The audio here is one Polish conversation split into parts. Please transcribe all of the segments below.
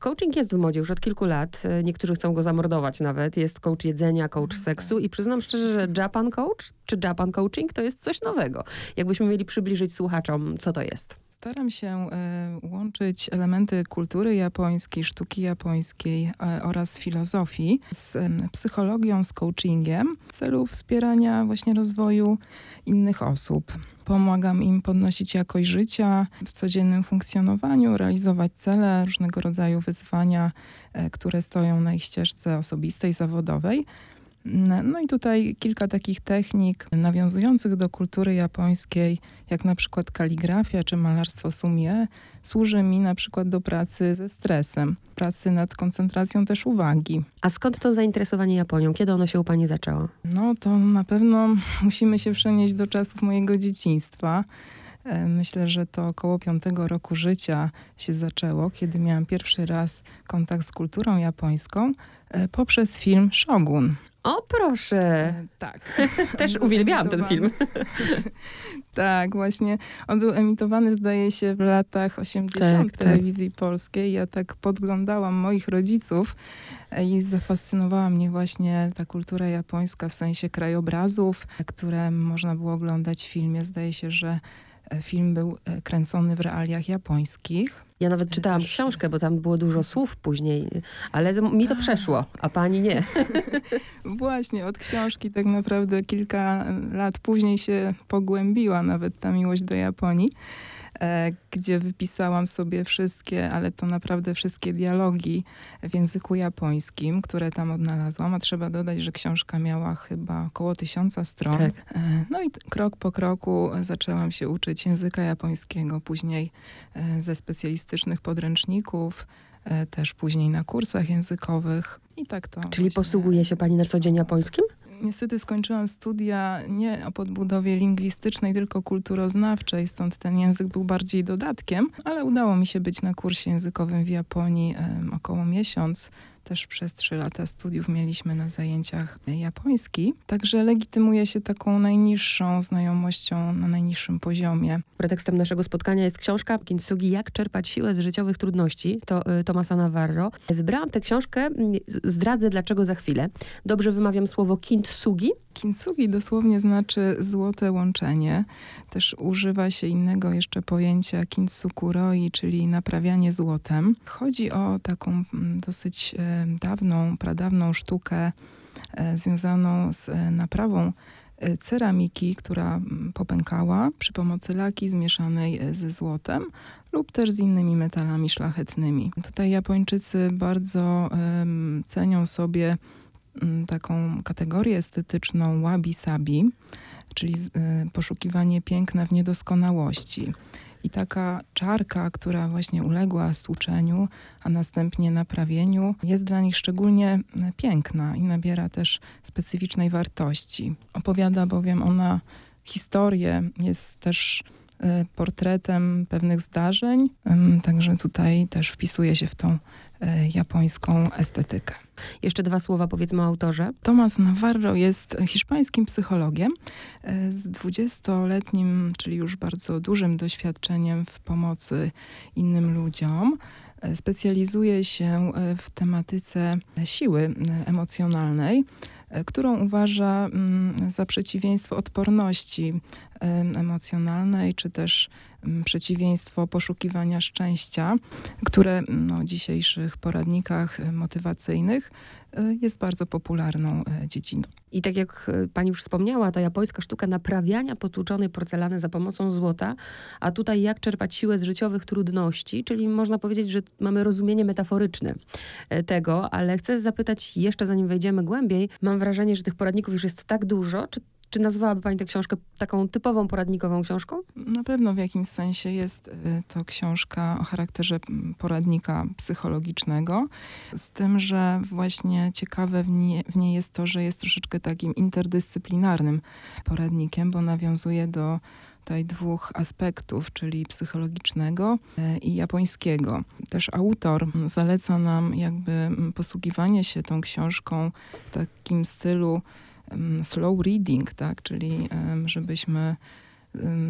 Coaching jest w modzie już od kilku lat. Niektórzy chcą go zamordować nawet. Jest coach jedzenia, coach Mhm, seksu i przyznam szczerze, że Japan Coach czy Japan Coaching to jest coś nowego. Jakbyśmy mieli przybliżyć słuchaczom, co to jest. Staram się e, łączyć elementy kultury japońskiej, sztuki japońskiej e, oraz filozofii z psychologią, z coachingiem w celu wspierania właśnie rozwoju innych osób. Pomagam im podnosić jakość życia w codziennym funkcjonowaniu, realizować cele, różnego rodzaju wyzwania, e, które stoją na ich ścieżce osobistej, zawodowej. No i tutaj kilka takich technik nawiązujących do kultury japońskiej, jak na przykład kaligrafia czy malarstwo sumie, służy mi na przykład do pracy ze stresem, pracy nad koncentracją też uwagi. A skąd to zainteresowanie Japonią? Kiedy ono się u pani zaczęło? No to na pewno musimy się przenieść do czasów mojego dzieciństwa. E, Myślę, że to około piątego roku życia się zaczęło, kiedy miałam pierwszy raz kontakt z kulturą japońską e, poprzez film Shogun. O proszę! E, Tak. Też uwielbiałam ten film. tak, właśnie. On był emitowany, zdaje się, w latach 80. Tak, w telewizji polskiej. Ja tak podglądałam moich rodziców e, i zafascynowała mnie właśnie ta kultura japońska w sensie krajobrazów, które można było oglądać w filmie. Zdaje się, że film był e, kręcony w realiach japońskich. Ja nawet czytałam też- książkę, bo tam było dużo słów później, ale mi to przeszło, a pani nie. Właśnie, od książki tak naprawdę kilka lat później się pogłębiła nawet ta miłość do Japonii, e, gdzie wypisałam sobie wszystkie, ale to naprawdę wszystkie dialogi w języku japońskim, które tam odnalazłam. A trzeba dodać, że książka miała chyba około tysiąca stron. Tak. E, No i krok po kroku zaczęłam się uczyć języka japońskiego, później e, ze specjalistycznych podręczników, e, też później na kursach językowych i tak to. Czyli właśnie- posługuje się pani na co dzień japońskim? Niestety skończyłam studia nie o podbudowie lingwistycznej, tylko kulturoznawczej, stąd ten język był bardziej dodatkiem, ale udało mi się być na kursie językowym w Japonii em, około miesiąc. Też przez trzy lata studiów mieliśmy na zajęciach japoński, także legitymuje się taką najniższą znajomością na najniższym poziomie. Pretekstem naszego spotkania jest książka Kintsugi Jak czerpać siłę z życiowych trudności, to y, Tomasa Navarro. Wybrałam tę książkę, mm, zdradzę dlaczego za chwilę. Dobrze wymawiam słowo Kintsugi? Kintsugi dosłownie znaczy złote łączenie. Też używa się innego jeszcze pojęcia kintsukuroi, czyli naprawianie złotem. Chodzi o taką mm, dosyć e, dawną, pradawną sztukę e, związaną z e, naprawą e, ceramiki, która mm, popękała przy pomocy laki zmieszanej ze złotem lub też z innymi metalami szlachetnymi. Tutaj Japończycy bardzo cenią sobie mm, taką kategorię estetyczną wabi-sabi, czyli poszukiwanie piękna w niedoskonałości. I taka czarka, która właśnie uległa stłuczeniu, a następnie naprawieniu, jest dla nich szczególnie piękna i nabiera też specyficznej wartości. Opowiada bowiem ona historię, jest też y, portretem pewnych zdarzeń, także tutaj też wpisuje się w tą japońską estetykę. Jeszcze dwa słowa powiedzmy o autorze. Thomas Navarro jest hiszpańskim psychologiem e, z 20-letnim, czyli już bardzo dużym doświadczeniem w pomocy innym ludziom. E, Specjalizuje się e, w tematyce siły e, emocjonalnej, e, którą uważa mm, za przeciwieństwo odporności e, emocjonalnej, czy też przeciwieństwo poszukiwania szczęścia, które no, w dzisiejszych poradnikach e, motywacyjnych e, jest bardzo popularną e, dziedziną. I tak jak y, pani już wspomniała, ta japońska sztuka naprawiania potłuczonej porcelany za pomocą złota, a tutaj jak czerpać siłę z życiowych trudności, czyli można powiedzieć, że mamy rozumienie metaforyczne e, tego, ale chcę zapytać jeszcze zanim wejdziemy głębiej, mam wrażenie, że tych poradników już jest tak dużo, czy Czy nazywałaby pani tę książkę taką typową poradnikową książką? Na pewno w jakimś sensie jest y, to książka o charakterze poradnika psychologicznego, z tym, że właśnie ciekawe w, nie, w niej jest to, że jest troszeczkę takim interdyscyplinarnym poradnikiem, bo nawiązuje do tutaj dwóch aspektów, czyli psychologicznego y, i japońskiego. Też autor zaleca nam jakby posługiwanie się tą książką w takim stylu slow reading, tak, czyli żebyśmy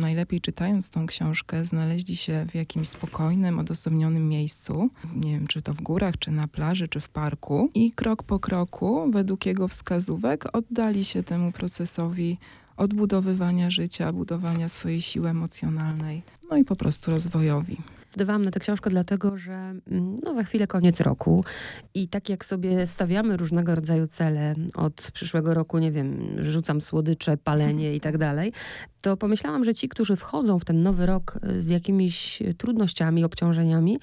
najlepiej czytając tą książkę, znaleźli się w jakimś spokojnym, odosobnionym miejscu, nie wiem, czy to w górach, czy na plaży, czy w parku, i krok po kroku, według jego wskazówek, oddali się temu procesowi odbudowywania życia, budowania swojej siły emocjonalnej, no i po prostu rozwojowi. Zdawałam na tę książkę dlatego, że mm, no, za chwilę koniec roku. I tak jak sobie stawiamy różnego rodzaju cele od przyszłego roku, nie wiem, rzucam słodycze, palenie i tak dalej, to pomyślałam, że ci, którzy wchodzą w ten nowy rok z jakimiś trudnościami, obciążeniami,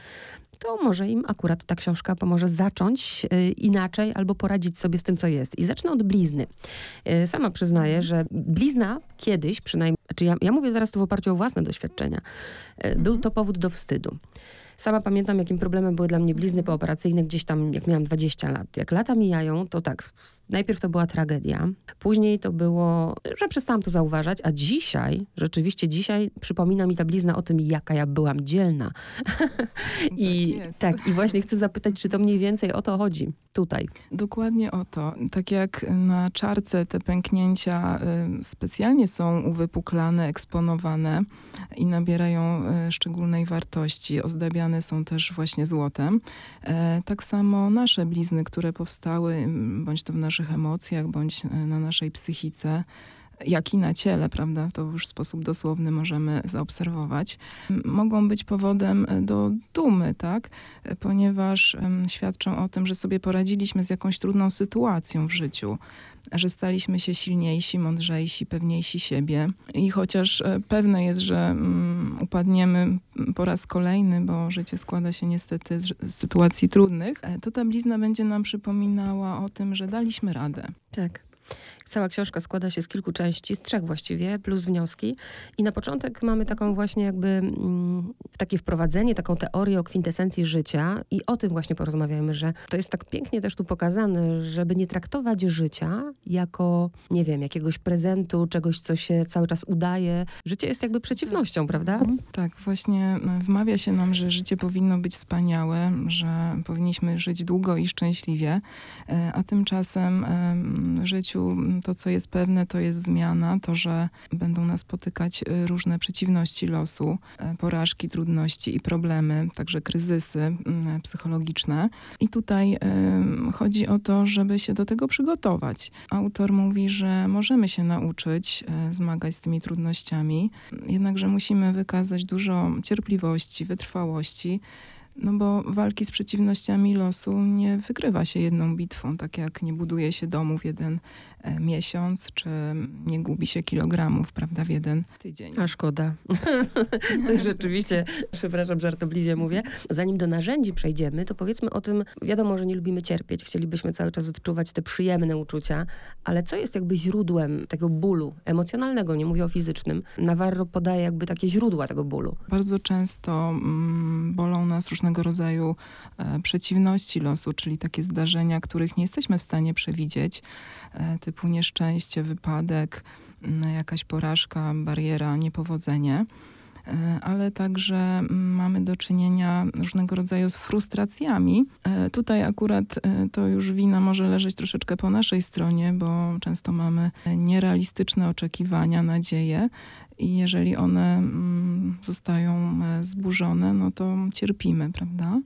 to może im akurat ta książka pomoże zacząć y, inaczej albo poradzić sobie z tym, co jest. I zacznę od blizny. Y, sama przyznaję, że blizna kiedyś, przynajmniej, znaczy ja, ja mówię zaraz tu w oparciu o własne doświadczenia, y, był mhm. to powód do wstydu. Sama pamiętam, jakim problemem były dla mnie blizny pooperacyjne gdzieś tam, jak miałam 20 lat. Jak lata mijają, to tak, najpierw to była tragedia, później to było, że przestałam to zauważać, a dzisiaj, rzeczywiście dzisiaj przypomina mi ta blizna o tym, jaka ja byłam dzielna. I tak, tak, i właśnie chcę zapytać, czy to mniej więcej o to chodzi tutaj. Dokładnie o to. Tak jak na czarce te pęknięcia y, specjalnie są uwypuklane, eksponowane i nabierają y, szczególnej wartości, ozdabiane są też właśnie złotem. E, tak samo nasze blizny, które powstały, bądź to w naszych emocjach, bądź e, na naszej psychice, jak i na ciele, prawda, to już w sposób dosłowny możemy zaobserwować, mogą być powodem e, do dumy, tak, ponieważ świadczą o tym, że sobie poradziliśmy z jakąś trudną sytuacją w życiu, że staliśmy się silniejsi, mądrzejsi, pewniejsi siebie. I chociaż e, pewne jest, że um, upadniemy po raz kolejny, bo życie składa się niestety z, sytuacji trudnych, e, to ta blizna będzie nam przypominała o tym, że daliśmy radę. Tak. Cała książka składa się z kilku części, z trzech właściwie, plus wnioski. I na początek mamy taką właśnie jakby mm, takie wprowadzenie, taką teorię o kwintesencji życia i o tym właśnie porozmawiamy, że to jest tak pięknie też tu pokazane, żeby nie traktować życia jako, nie wiem, jakiegoś prezentu, czegoś, co się cały czas udaje. Życie jest jakby przeciwnością, prawda? Mhm. Tak, właśnie wmawia się nam, że życie powinno być wspaniałe, że powinniśmy żyć długo i szczęśliwie, e, a tymczasem w życiu to, co jest pewne, to jest zmiana, to, że będą nas spotykać y, różne przeciwności losu, y, porażki, trudności i problemy, także kryzysy mm, psychologiczne. I tutaj y, chodzi o to, żeby się do tego przygotować. Autor mówi, że możemy się nauczyć zmagać z tymi trudnościami, jednakże musimy wykazać dużo cierpliwości, wytrwałości no bo walki z przeciwnościami losu nie wygrywa się jedną bitwą, tak jak nie buduje się domu w jeden e, miesiąc, czy nie gubi się kilogramów, prawda, w jeden tydzień. A szkoda. to rzeczywiście, przepraszam, żartobliwie mówię. Zanim do narzędzi przejdziemy, to powiedzmy o tym, wiadomo, że nie lubimy cierpieć, chcielibyśmy cały czas odczuwać te przyjemne uczucia, ale co jest jakby źródłem tego bólu emocjonalnego, nie mówię o fizycznym. Navarro podaje jakby takie źródła tego bólu. Bardzo często mm, bolą nas różne różnego rodzaju e, przeciwności losu, czyli takie zdarzenia, których nie jesteśmy w stanie przewidzieć, e, typu nieszczęście, wypadek, jakaś porażka, bariera, niepowodzenie. E, ale także mamy do czynienia różnego rodzaju z frustracjami. Tutaj akurat to już wina może leżeć troszeczkę po naszej stronie, bo często mamy nierealistyczne oczekiwania, nadzieje i jeżeli one mm, zostają e, zburzone, no to cierpimy, prawda?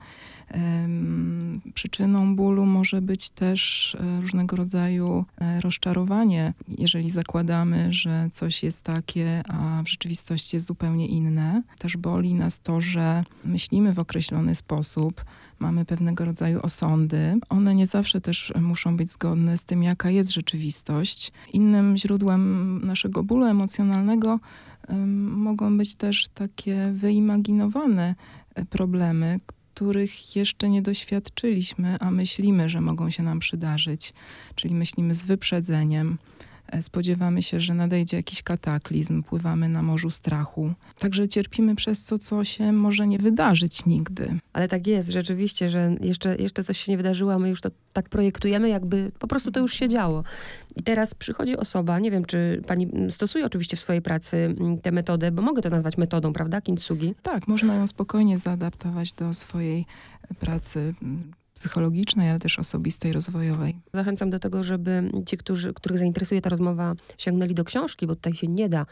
Przyczyną bólu może być też e, różnego rodzaju e, rozczarowanie, jeżeli zakładamy, że coś jest takie, a w rzeczywistości jest zupełnie inne. Też boli nas to, że myślimy w określony sposób, mamy pewnego rodzaju osądy. One nie zawsze też muszą być zgodne z tym, jaka jest rzeczywistość. Innym źródłem naszego bólu emocjonalnego mogą być też takie wyimaginowane e, problemy, których jeszcze nie doświadczyliśmy, a myślimy, że mogą się nam przydarzyć, czyli myślimy z wyprzedzeniem. E, spodziewamy się, że nadejdzie jakiś kataklizm, pływamy na morzu strachu. Także cierpimy przez to, co się może nie wydarzyć nigdy. Ale tak jest rzeczywiście, że jeszcze, jeszcze coś się nie wydarzyło, a my już to tak projektujemy, jakby po prostu to już się działo. I teraz przychodzi osoba, nie wiem, czy pani stosuje oczywiście w swojej pracy mm, tę metodę, bo mogę to nazwać metodą, prawda, kintsugi? Tak, można ją spokojnie zaadaptować do swojej pracy psychologicznej, ale też osobistej, rozwojowej. Zachęcam do tego, żeby ci, którzy, których zainteresuje ta rozmowa, sięgnęli do książki, bo tutaj się nie da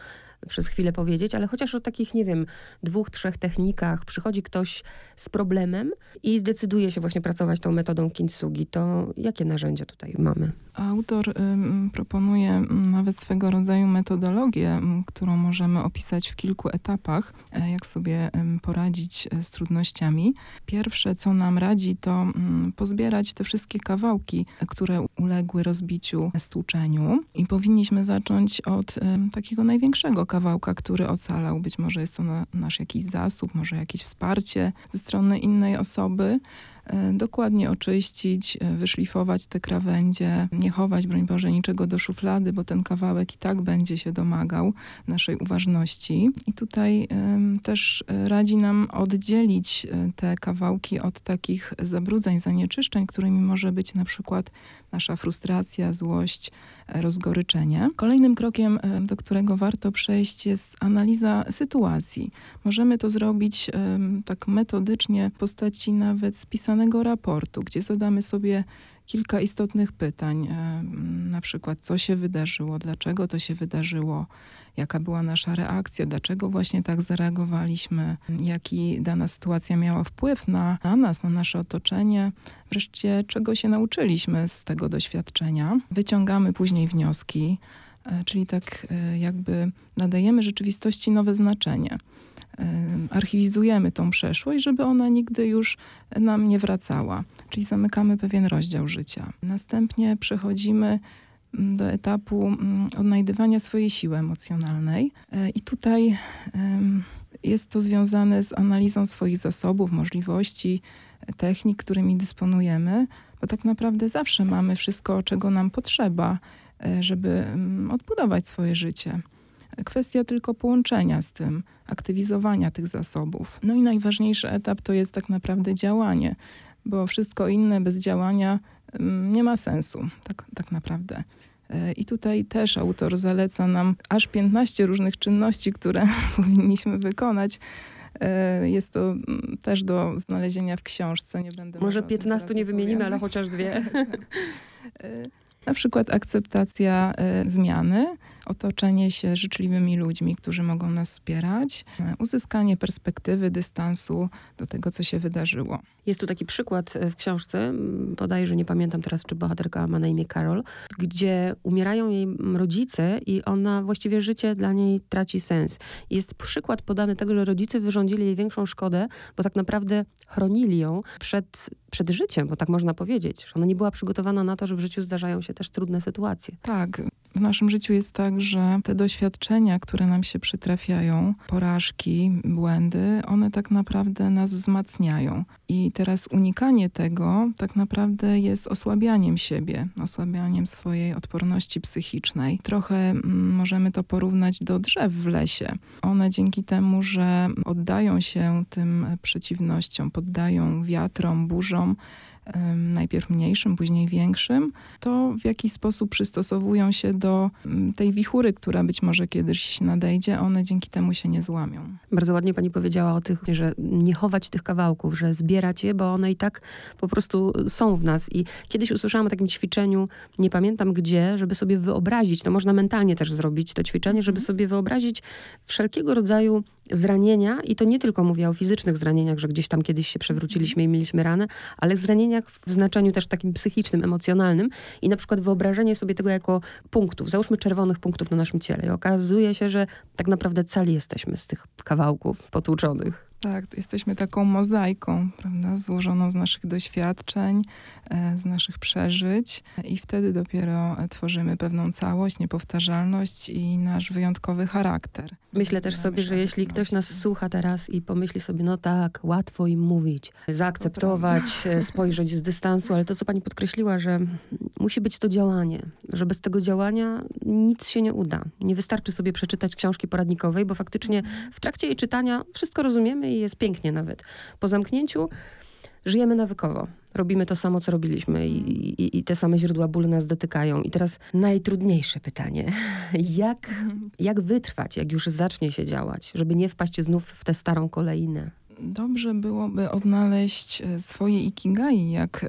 przez chwilę powiedzieć, ale chociaż o takich, nie wiem, dwóch, trzech technikach przychodzi ktoś z problemem i zdecyduje się właśnie pracować tą metodą kintsugi, to jakie narzędzia tutaj mamy? Autor ym, proponuje nawet swego rodzaju metodologię, którą możemy opisać w kilku etapach, y, jak sobie poradzić e, z trudnościami. Pierwsze, co nam radzi, to pozbierać te wszystkie kawałki, które uległy rozbiciu, stłuczeniu i powinniśmy zacząć od takiego największego kawałka, który ocalał. Być może jest to na, nasz jakiś zasób, może jakieś wsparcie ze strony innej osoby. E, dokładnie oczyścić, e, wyszlifować te krawędzie, nie chować, broń Boże, niczego do szuflady, bo ten kawałek i tak będzie się domagał naszej uważności. I tutaj też e, radzi nam oddzielić te kawałki od takich zabrudzeń, zanieczyszczeń, którymi może być na przykład nasza frustracja, złość, rozgoryczenie. Kolejnym krokiem, do którego warto przejść, jest analiza sytuacji. Możemy to zrobić tak metodycznie w postaci nawet raportu, gdzie zadamy sobie kilka istotnych pytań, na przykład co się wydarzyło, dlaczego to się wydarzyło, jaka była nasza reakcja, dlaczego właśnie tak zareagowaliśmy, jaki dana sytuacja miała wpływ na, na nas, na nasze otoczenie, wreszcie czego się nauczyliśmy z tego doświadczenia. Wyciągamy później wnioski, e, czyli tak e, jakby nadajemy rzeczywistości nowe znaczenie archiwizujemy tą przeszłość, żeby ona nigdy już nam nie wracała. Czyli zamykamy pewien rozdział życia. Następnie przechodzimy mm, do etapu mm, odnajdywania swojej siły emocjonalnej. E, I tutaj jest to związane z analizą swoich zasobów, możliwości, technik, którymi dysponujemy, bo tak naprawdę zawsze mamy wszystko, czego nam potrzeba, e, żeby mm, odbudować swoje życie. Kwestia tylko połączenia z tym, aktywizowania tych zasobów. No i najważniejszy etap to jest tak naprawdę działanie, bo wszystko inne bez działania mm, nie ma sensu, tak, tak naprawdę. E, I tutaj też autor zaleca nam aż 15 różnych czynności, które powinniśmy wykonać. E, jest to mm, też do znalezienia w książce. Nie będę Może 15 nie wymienimy, ale chociaż dwie. E, na przykład akceptacja zmiany, otoczenie się życzliwymi ludźmi, którzy mogą nas wspierać, uzyskanie perspektywy, dystansu do tego, co się wydarzyło. Jest tu taki przykład e, w książce, podaję, że nie pamiętam teraz, czy bohaterka ma na imię Carol, gdzie umierają jej rodzice i ona właściwie życie dla niej traci sens. Jest przykład podany tego, że rodzice wyrządzili jej większą szkodę, bo tak naprawdę chronili ją przed, przed życiem, bo tak można powiedzieć, że ona nie była przygotowana na to, że w życiu zdarzają się też trudne sytuacje. Tak, w naszym życiu jest tak, że te doświadczenia, które nam się przytrafiają, porażki, błędy, one tak naprawdę nas wzmacniają. I teraz unikanie tego tak naprawdę jest osłabianiem siebie, osłabianiem swojej odporności psychicznej. Trochę mm, możemy to porównać do drzew w lesie. One dzięki temu, że oddają się tym przeciwnościom, poddają wiatrom, burzom, najpierw mniejszym, później większym, to w jakiś sposób przystosowują się do tej wichury, która być może kiedyś nadejdzie, one dzięki temu się nie złamią. Bardzo ładnie pani powiedziała o tych, że nie chować tych kawałków, że zbierać je, bo one i tak po prostu są w nas. I kiedyś usłyszałam o takim ćwiczeniu, nie pamiętam gdzie, żeby sobie wyobrazić, to można mentalnie też zrobić to ćwiczenie, żeby mhm. sobie wyobrazić wszelkiego rodzaju zranienia, i to nie tylko mówię o fizycznych zranieniach, że gdzieś tam kiedyś się przewróciliśmy i mieliśmy ranę, ale zranieniach w znaczeniu też takim psychicznym, emocjonalnym i na przykład wyobrażenie sobie tego jako punktów, załóżmy czerwonych punktów na naszym ciele. I okazuje się, że tak naprawdę cali jesteśmy z tych kawałków potłuczonych. Tak, jesteśmy taką mozaiką, prawda, złożoną z naszych doświadczeń, e, z naszych przeżyć i wtedy dopiero tworzymy pewną całość, niepowtarzalność i nasz wyjątkowy charakter. Myślę też sobie, że jeśli ktoś nas słucha teraz i pomyśli sobie, no tak, łatwo im mówić, zaakceptować, e, spojrzeć z dystansu, ale to, co pani podkreśliła, że musi być to działanie, że bez tego działania nic się nie uda. Nie wystarczy sobie przeczytać książki poradnikowej, bo faktycznie w trakcie jej czytania wszystko rozumiemy i jest pięknie nawet. Po zamknięciu żyjemy nawykowo. Robimy to samo, co robiliśmy i, i, i, te same źródła bólu nas dotykają. I teraz najtrudniejsze pytanie. Jak, jak wytrwać, jak już zacznie się działać, żeby nie wpaść znów w tę starą kolejnę? Dobrze byłoby odnaleźć e, swoje ikigai, jak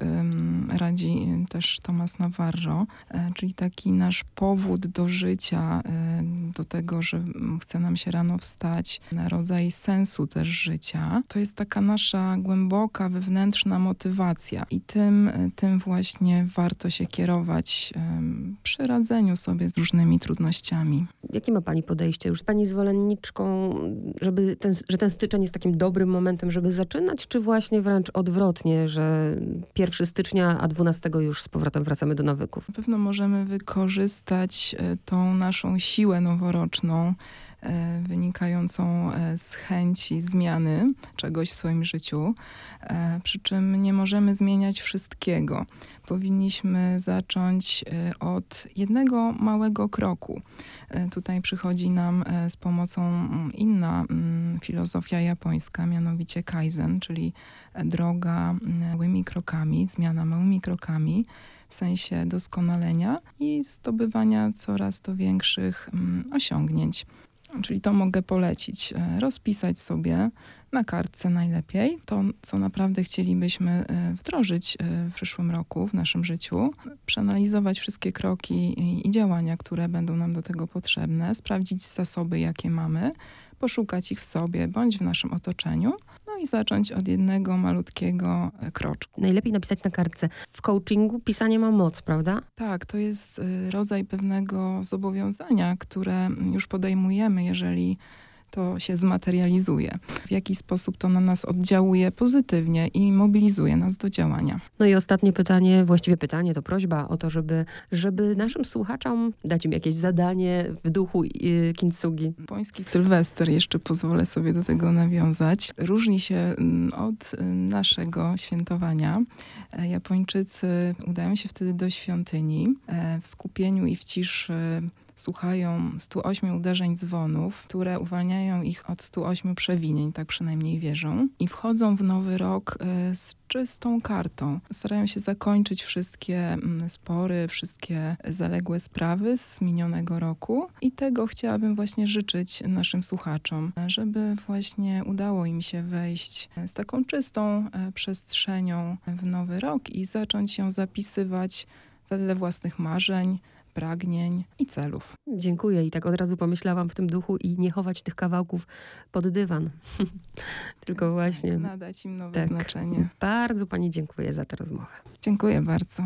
radzi też Tomas Navarro, e, czyli taki nasz powód do życia, e, do tego, że chce nam się rano wstać, na rodzaj sensu też życia. To jest taka nasza głęboka, wewnętrzna motywacja i tym, tym właśnie warto się kierować przy radzeniu sobie z różnymi trudnościami. Jakie ma Pani podejście? Już Pani zwolenniczką, żeby ten, że ten styczeń jest takim dobrym momentem, żeby zaczynać, czy właśnie wręcz odwrotnie, że 1 stycznia, a 12 już z powrotem wracamy do nawyków? Na pewno możemy wykorzystać e, tą naszą siłę noworoczną, wynikającą e, z chęci zmiany czegoś w swoim życiu. E, Przy czym nie możemy zmieniać wszystkiego. Powinniśmy zacząć e, od jednego małego kroku. E, Tutaj przychodzi nam e, z pomocą mm, inna mm, filozofia japońska, mianowicie kaizen, czyli e, droga mm, małymi krokami, zmiana małymi krokami w sensie doskonalenia i zdobywania coraz to większych osiągnięć. Czyli to mogę polecić, e, rozpisać sobie na kartce najlepiej to, co naprawdę chcielibyśmy e, wdrożyć e, w przyszłym roku w naszym życiu, przeanalizować wszystkie kroki i, działania, które będą nam do tego potrzebne, sprawdzić zasoby, jakie mamy, poszukać ich w sobie bądź w naszym otoczeniu, i zacząć od jednego malutkiego e, kroczku. Najlepiej napisać na kartce. W coachingu pisanie ma moc, prawda? Tak, to jest y, rodzaj pewnego zobowiązania, które już podejmujemy, jeżeli to się zmaterializuje. W jaki sposób to na nas oddziałuje pozytywnie i mobilizuje nas do działania. No i ostatnie pytanie, właściwie pytanie, to prośba o to, żeby, żeby naszym słuchaczom dać im jakieś zadanie w duchu y, kintsugi. Japoński Sylwester, jeszcze pozwolę sobie do tego nawiązać, różni się mm, od y, naszego świętowania. E, Japończycy udają się wtedy do świątyni e, w skupieniu i w ciszy słuchają 108 uderzeń dzwonów, które uwalniają ich od 108 przewinień, tak przynajmniej wierzą, i wchodzą w nowy rok e, z czystą kartą. Starają się zakończyć wszystkie mm, spory, wszystkie zaległe sprawy z minionego roku i tego chciałabym właśnie życzyć naszym słuchaczom, żeby właśnie udało im się wejść z taką czystą e, przestrzenią w nowy rok i zacząć ją zapisywać wedle własnych marzeń, pragnień i celów. Dziękuję i tak od razu pomyślałam w tym duchu i nie chować tych kawałków pod dywan. Tylko właśnie Nadać im nowe Tak. znaczenie. bardzo Pani dziękuję za tę rozmowę. Dziękuję bardzo.